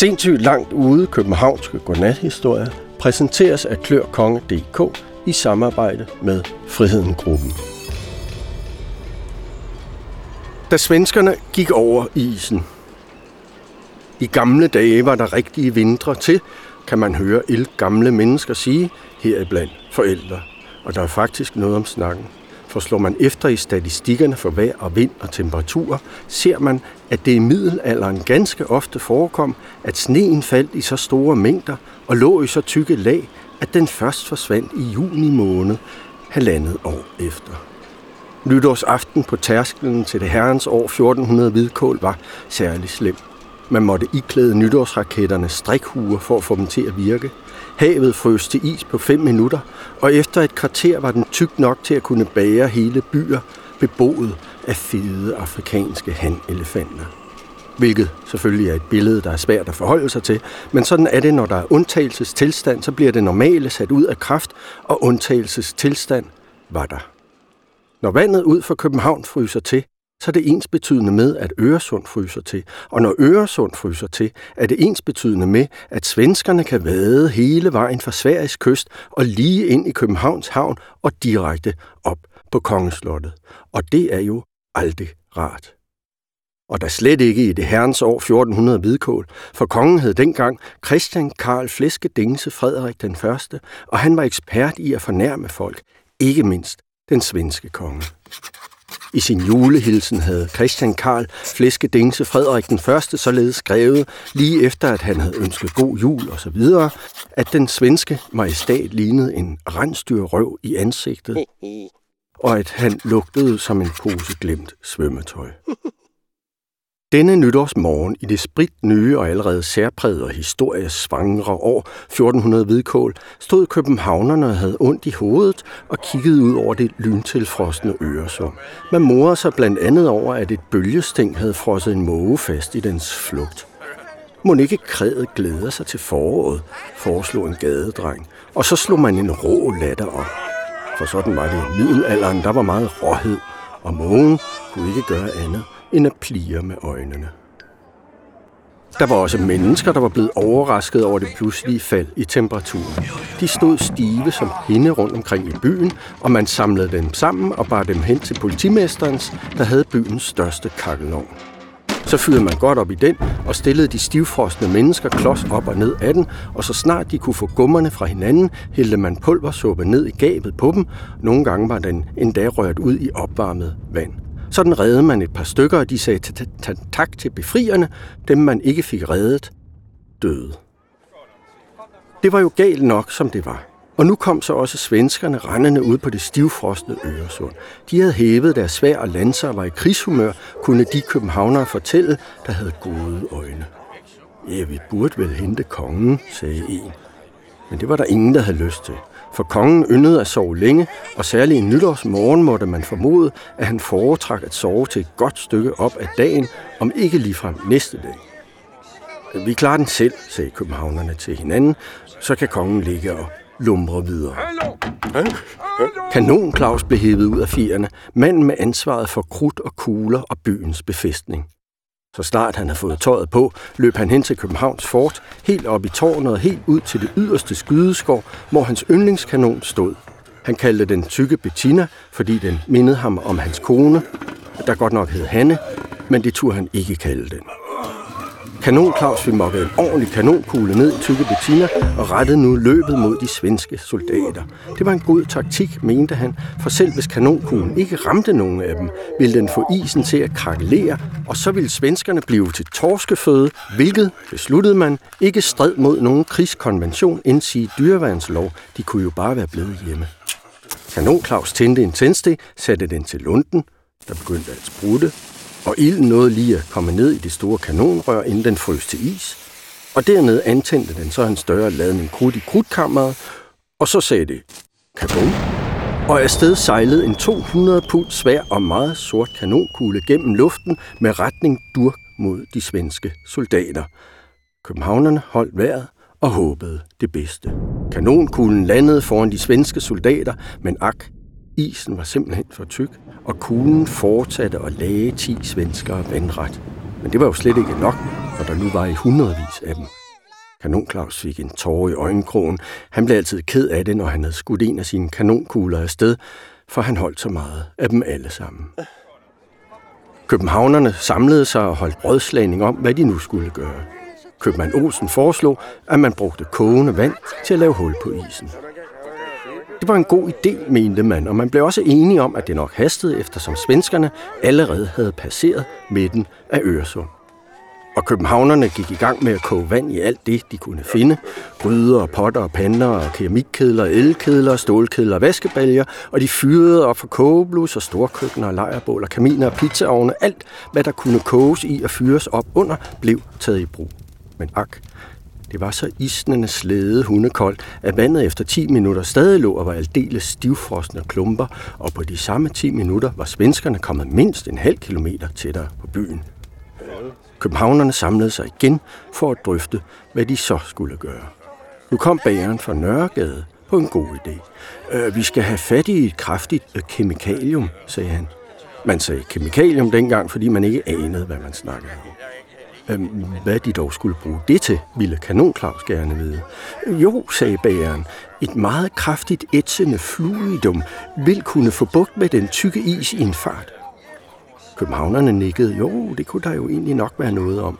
Sindssygt langt ude københavnske godnathistorier præsenteres af klørkonge.dk i samarbejde med Friheden Gruppen. Da svenskerne gik over isen. I gamle dage var der rigtige vintre til, kan man høre el gamle mennesker sige, heriblandt forældre. Og der er faktisk noget om snakken. For slår man efter i statistikkerne for vejr og vind og temperatur, ser man, at det i middelalderen ganske ofte forekom, at sneen faldt i så store mængder og lå i så tykke lag, at den først forsvandt i juni måned, halvandet år efter. Nytårsaften på tærsklen til det herrens år 1400 hvidkål var særlig slem. Man måtte iklæde nytårsraketterne strikhuer for at få dem til at virke. Havet frøs til is på 5 minutter, og efter et kvarter var den tyk nok til at kunne bære hele byer, beboet af fede afrikanske hanelefanter. Hvilket selvfølgelig er et billede, der er svært at forholde sig til, men sådan er det, når der er undtagelsestilstand, så bliver det normale sat ud af kraft, og undtagelsestilstand var der. Når vandet ud for København fryser til, så er det ens betydende med, at Øresund fryser til. Og når Øresund fryser til, er det ens betydende med, at svenskerne kan vade hele vejen fra Sveriges kyst og lige ind i Københavns havn og direkte op på Kongeslottet. Og det er jo aldrig rart. Og der slet ikke i det herrens år 1400 hvidkål, for kongen hed dengang Christian Karl Flæskedingse Frederik den Første, og han var ekspert i at fornærme folk, ikke mindst den svenske konge. I sin julehilsen havde Christian Karl Flæskedingse Frederik den Første således skrevet, lige efter at han havde ønsket god jul osv., at den svenske majestat lignede en rensdyrrøv i ansigtet, og at han lugtede som en pose glemt svømmetøj. Denne nytårsmorgen i det sprit nye og allerede særpræget og historiesvangre år 1400 hvidkål, stod københavnerne og havde ondt i hovedet og kiggede ud over det lyntilfrostende Øresund. Man morede sig blandt andet over, at et bølgesting havde frosset en måge fast i dens flugt. Må ikke kredet glæder sig til foråret, foreslog en gadedreng, og så slog man en rå latter op. For sådan var det i middelalderen, der var meget råhed, og mågen kunne ikke gøre andet end at plire med øjnene. Der var også mennesker, der var blevet overrasket over det pludselige fald i temperaturen. De stod stive som hende rundt omkring i byen, og man samlede dem sammen og bar dem hen til politimesterens, der havde byens største kakkelovn. Så fyrede man godt op i den og stillede de stivfrostende mennesker klods op og ned af den, og så snart de kunne få gummerne fra hinanden, hældte man pulversuppe ned i gabet på dem. Nogle gange var den endda rørt ud i opvarmet vand. Sådan reddede man et par stykker, og de sagde tak til befrierne. Dem, man ikke fik reddet, døde. Det var jo galt nok, som det var. Og nu kom så også svenskerne rendende ud på det stivfrostede Øresund. De havde hævet deres svær og lanser og var i krigshumør, kunne de københavnere fortælle, der havde gode øjne. Ja, vi burde vel hente kongen, sagde en. Men det var der ingen, der havde lyst til for kongen yndede at sove længe, og særligt i nytårsmorgen måtte man formode, at han foretrak at sove til et godt stykke op af dagen, om ikke ligefrem næste dag. Vi klarer den selv, sagde københavnerne til hinanden, så kan kongen ligge og lumre videre. Kanon Claus blev hævet ud af fierne, manden med ansvaret for krudt og kugler og byens befæstning. Så snart han havde fået tøjet på, løb han hen til Københavns fort, helt op i tårnet og helt ud til det yderste skydeskov, hvor hans yndlingskanon stod. Han kaldte den tykke Bettina, fordi den mindede ham om hans kone, der godt nok hed Hanne, men det turde han ikke kalde den. Kanon Claus fik mokket en ordentlig kanonkugle ned i tykke Bettina og rettede nu løbet mod de svenske soldater. Det var en god taktik, mente han, for selv hvis kanonkuglen ikke ramte nogen af dem, ville den få isen til at krakelere, og så ville svenskerne blive til torskeføde, hvilket, besluttede man, ikke stred mod nogen krigskonvention, indsige dyreværnslov. De kunne jo bare være blevet hjemme. Kanon Claus tændte en tændstik, satte den til lunden, der begyndte at sprutte, og ilden nåede lige at komme ned i det store kanonrør, inden den frøs til is. Og dernede antændte den så en større ladning krudt i krudtkammeret, og så sagde det kabum. Og afsted sejlede en 200 pund svær og meget sort kanonkugle gennem luften med retning durk mod de svenske soldater. Københavnerne holdt vejret og håbede det bedste. Kanonkuglen landede foran de svenske soldater, men ak, isen var simpelthen for tyk, og kuglen fortsatte at lage 10 svenskere vandret. Men det var jo slet ikke nok. for der nu var i hundredvis af dem. Kanon Claus fik en tårer i øjenkrogen. Han blev altid ked af det, når han havde skudt en af sine kanonkugler afsted, for han holdt så meget af dem alle sammen. Københavnerne samlede sig og holdt rådslagning om, hvad de nu skulle gøre. Købmand Olsen foreslog, at man brugte kogende vand til at lave hul på isen. Det var en god idé, mente man, og man blev også enige om, at det nok hastede, eftersom svenskerne allerede havde passeret midten af Øresund. Og københavnerne gik i gang med at koge vand i alt det, de kunne finde. Gryder, potter, pander, og keramikkedler, elkedler, stålkedler vaskebaljer. Og de fyrede op for kogeblus og storkøkkener, lejrbål og kaminer og pizzaovne. Alt, hvad der kunne koges i og fyres op under, blev taget i brug. Men ak, det var så isnende slæde hundekoldt, at vandet efter 10 minutter stadig lå og var aldeles stivfrosne klumper, og på de samme 10 minutter var svenskerne kommet mindst en halv kilometer tættere på byen. Københavnerne samlede sig igen for at drøfte, hvad de så skulle gøre. Nu kom bageren fra Nørregade på en god idé. Øh, vi skal have fat i et kraftigt øh, kemikalium, sagde han. Man sagde kemikalium dengang, fordi man ikke anede, hvad man snakkede om. Øhm, hvad de dog skulle bruge det til, ville kanonklaus gerne vide. Jo, sagde bageren, et meget kraftigt ætsende fluidum vil kunne få bugt med den tykke is i en fart. Københavnerne nikkede. Jo, det kunne der jo egentlig nok være noget om.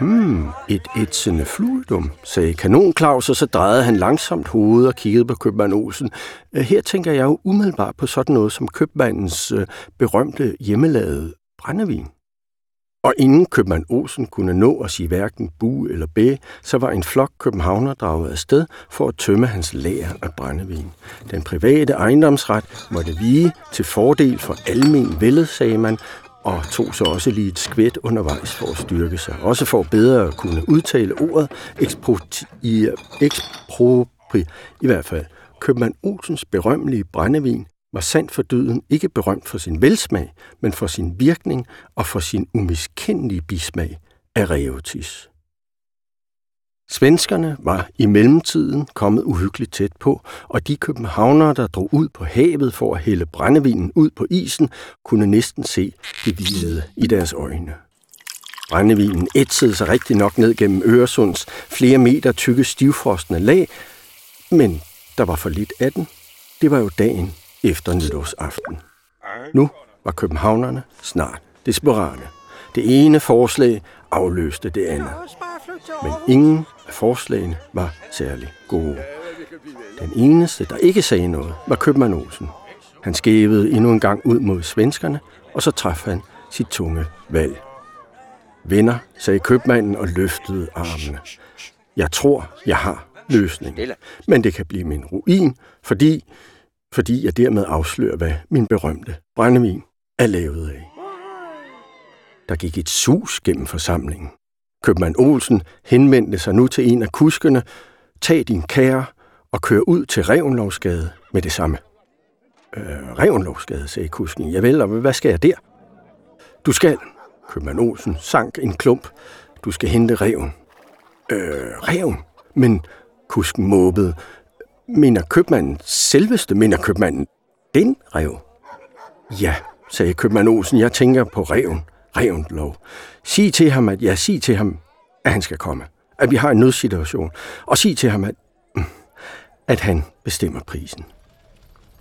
Hmm, et ætsende fluidum, sagde kanonklaus, og så drejede han langsomt hovedet og kiggede på købmand Olsen. Øh, her tænker jeg jo umiddelbart på sådan noget som købmandens øh, berømte hjemmelavede brændevin. Og inden købmand Olsen kunne nå at sige hverken bu eller bæ, så var en flok københavner draget afsted for at tømme hans lager af brændevin. Den private ejendomsret måtte vige til fordel for almen vældet, sagde man, og tog så også lige et skvæt undervejs for at styrke sig. Også for bedre at kunne udtale ordet i, ekspropri, i hvert fald. Købmand Olsens berømmelige brændevin var sandt for døden ikke berømt for sin velsmag, men for sin virkning og for sin umiskendelige bismag af reotis. Svenskerne var i mellemtiden kommet uhyggeligt tæt på, og de københavnere, der drog ud på havet for at hælde brændevinen ud på isen, kunne næsten se det hvide i deres øjne. Brændevinen ætsede sig rigtig nok ned gennem Øresunds flere meter tykke stivfrostende lag, men der var for lidt af den. Det var jo dagen efter nytårsaften. Nu var københavnerne snart desperate. Det ene forslag afløste det andet. Men ingen af forslagene var særlig gode. Den eneste, der ikke sagde noget, var købmand Olsen. Han skævede endnu en gang ud mod svenskerne, og så traf han sit tunge valg. Venner, sagde købmanden og løftede armene. Jeg tror, jeg har løsningen. Men det kan blive min ruin, fordi fordi jeg dermed afslører, hvad min berømte brændevin er lavet af. Der gik et sus gennem forsamlingen. Købmand Olsen henvendte sig nu til en af kuskene. Tag din kære og kør ud til Revnlovsgade med det samme. Øh, Revnlovsgade, sagde kusken. Ja vel, og hvad skal jeg der? Du skal, købmand Olsen sank en klump. Du skal hente reven. Øh, reven? Men kusken måbede. Mener købmanden selveste, mener købmanden den rev? Ja, sagde købmand Olsen, jeg tænker på reven. Reven lov. Sig til ham, at jeg sig til ham, at han skal komme. At vi har en nødsituation. Og sig til ham, at, at han bestemmer prisen.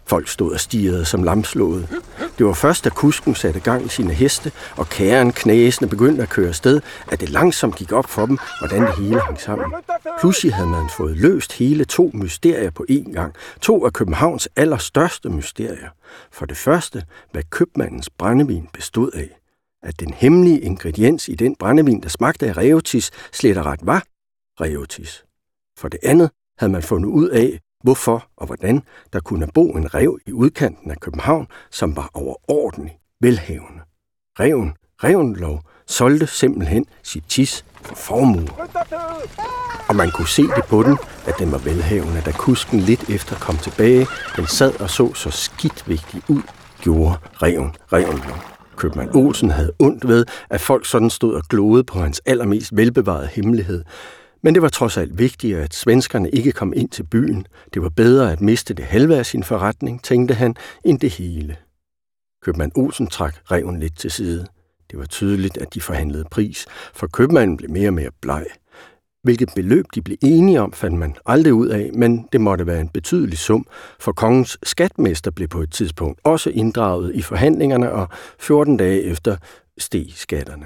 Folk stod og stirrede som lamslået. Det var først, da kusken satte gang i sine heste, og kæren knæsende begyndte at køre sted, at det langsomt gik op for dem, hvordan det hele hang sammen. Pludselig havde man fået løst hele to mysterier på én gang. To af Københavns allerstørste mysterier. For det første, hvad købmandens brændevin bestod af. At den hemmelige ingrediens i den brændevin, der smagte af reotis, slet og ret var reotis. For det andet havde man fundet ud af, hvorfor og hvordan der kunne bo en rev i udkanten af København, som var overordentlig velhavende. Reven, Revenlov, solgte simpelthen sit tis for formue. Og man kunne se det på den, at den var velhavende, da kusken lidt efter kom tilbage. Den sad og så så skidt vigtig ud, gjorde reven, Revenlov. Købmand Olsen havde ondt ved, at folk sådan stod og gloede på hans allermest velbevarede hemmelighed. Men det var trods alt vigtigere, at svenskerne ikke kom ind til byen. Det var bedre at miste det halve af sin forretning, tænkte han, end det hele. Købmand Olsen trak reven lidt til side. Det var tydeligt, at de forhandlede pris, for købmanden blev mere og mere bleg. Hvilket beløb de blev enige om, fandt man aldrig ud af, men det måtte være en betydelig sum, for kongens skatmester blev på et tidspunkt også inddraget i forhandlingerne, og 14 dage efter steg skatterne.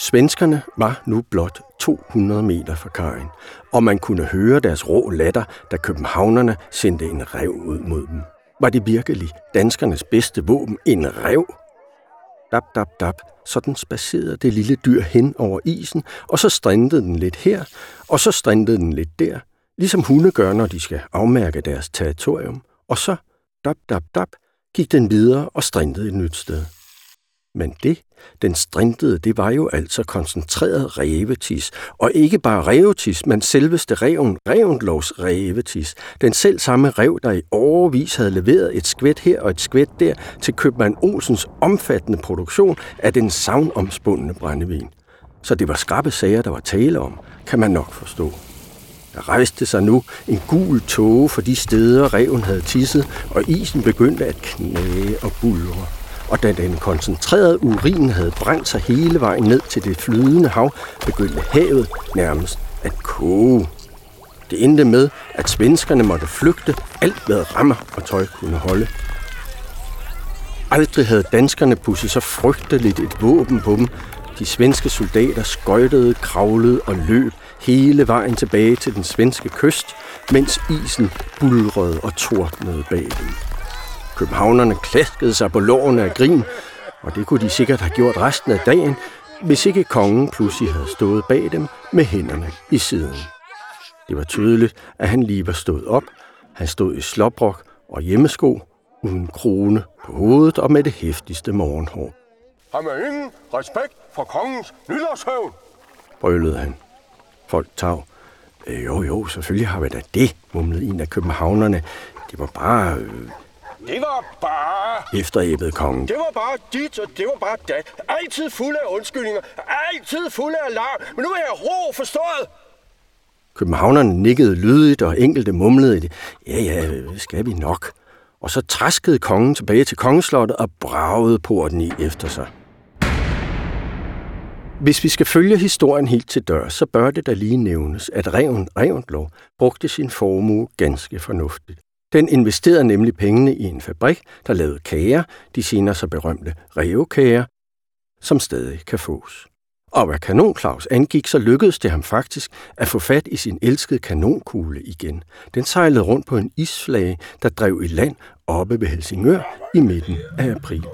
Svenskerne var nu blot 200 meter fra kajen, og man kunne høre deres rå latter, da københavnerne sendte en rev ud mod dem. Var det virkelig danskernes bedste våben, en rev? Dap, dap, dap. sådan spacerede det lille dyr hen over isen, og så strindede den lidt her, og så strindede den lidt der, ligesom hunde gør, når de skal afmærke deres territorium. Og så, dap, dap, dap, gik den videre og strindede et nyt sted. Men det, den strintede, det var jo altså koncentreret revetis. Og ikke bare revetis, men selveste reven, Revendlovs revetis. Den selv samme rev, der i overvis havde leveret et skvæt her og et skvæt der til købmand Olsens omfattende produktion af den savnomspundne brændevin. Så det var skrappe sager, der var tale om, kan man nok forstå. Der rejste sig nu en gul tåge for de steder, reven havde tisset, og isen begyndte at knage og bulre og da den koncentrerede urin havde brændt sig hele vejen ned til det flydende hav, begyndte havet nærmest at koge. Det endte med, at svenskerne måtte flygte alt, hvad rammer og tøj kunne holde. Aldrig havde danskerne pusset så frygteligt et våben på dem. De svenske soldater skøjtede, kravlede og løb hele vejen tilbage til den svenske kyst, mens isen bulrede og tordnede bag dem. Københavnerne klaskede sig på lårene af grin, og det kunne de sikkert have gjort resten af dagen, hvis ikke kongen pludselig havde stået bag dem med hænderne i siden. Det var tydeligt, at han lige var stået op. Han stod i sloprok og hjemmesko, uden krone på hovedet og med det hæftigste morgenhår. Har man ingen respekt for kongens nytårshøvn? brølede han. Folk tav. Øh, jo, jo, selvfølgelig har vi da det, mumlede en af københavnerne. Det var bare øh, det var bare... Efteræbede kongen. Det var bare dit, og det var bare dat. Altid fuld af undskyldninger. Altid fuld af alarm. Men nu er jeg ro forstået. Københavnerne nikkede lydigt, og enkelte mumlede det. Ja, ja, skal vi nok. Og så træskede kongen tilbage til kongeslottet og bragede porten i efter sig. Hvis vi skal følge historien helt til dør, så bør det da lige nævnes, at Reven Revendlov brugte sin formue ganske fornuftigt. Den investerede nemlig pengene i en fabrik, der lavede kager, de senere så berømte revkager, som stadig kan fås. Og hvad kanon Claus angik, så lykkedes det ham faktisk at få fat i sin elskede kanonkugle igen. Den sejlede rundt på en isflage, der drev i land oppe ved Helsingør i midten af april.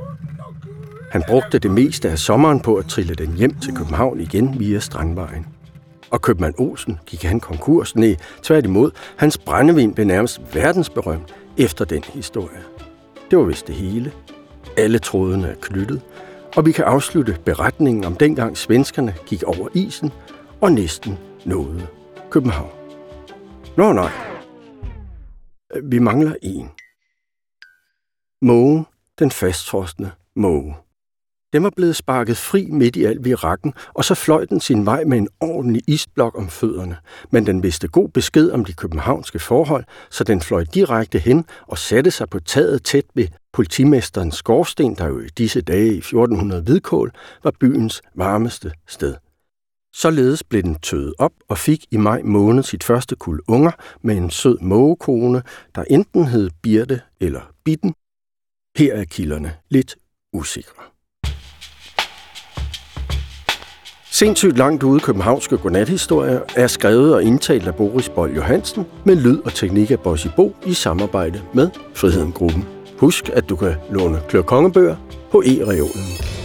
Han brugte det meste af sommeren på at trille den hjem til København igen via Strandvejen. Og købmand Olsen gik han konkurs? Nej, tværtimod. Hans brændevin blev nærmest verdensberømt efter den historie. Det var vist det hele. Alle trådene er knyttet, og vi kan afslutte beretningen om dengang svenskerne gik over isen og næsten nåede København. Nå nej, vi mangler en. Måge, den fastfrostende måge. Den var blevet sparket fri midt i al virakken, og så fløj den sin vej med en ordentlig isblok om fødderne. Men den vidste god besked om de københavnske forhold, så den fløj direkte hen og satte sig på taget tæt ved politimesterens skorsten, der jo i disse dage i 1400 hvidkål var byens varmeste sted. Således blev den tøet op og fik i maj måned sit første kul unger med en sød mågekone, der enten hed Birte eller Bitten. Her er kilderne lidt usikre. Sindssygt langt ude københavnske godnathistorier er skrevet og indtalt af Boris Bold Johansen med lyd og teknik af Bossy Bo i samarbejde med Friheden Gruppen. Husk, at du kan låne Klør Kongebøger på e-reolen.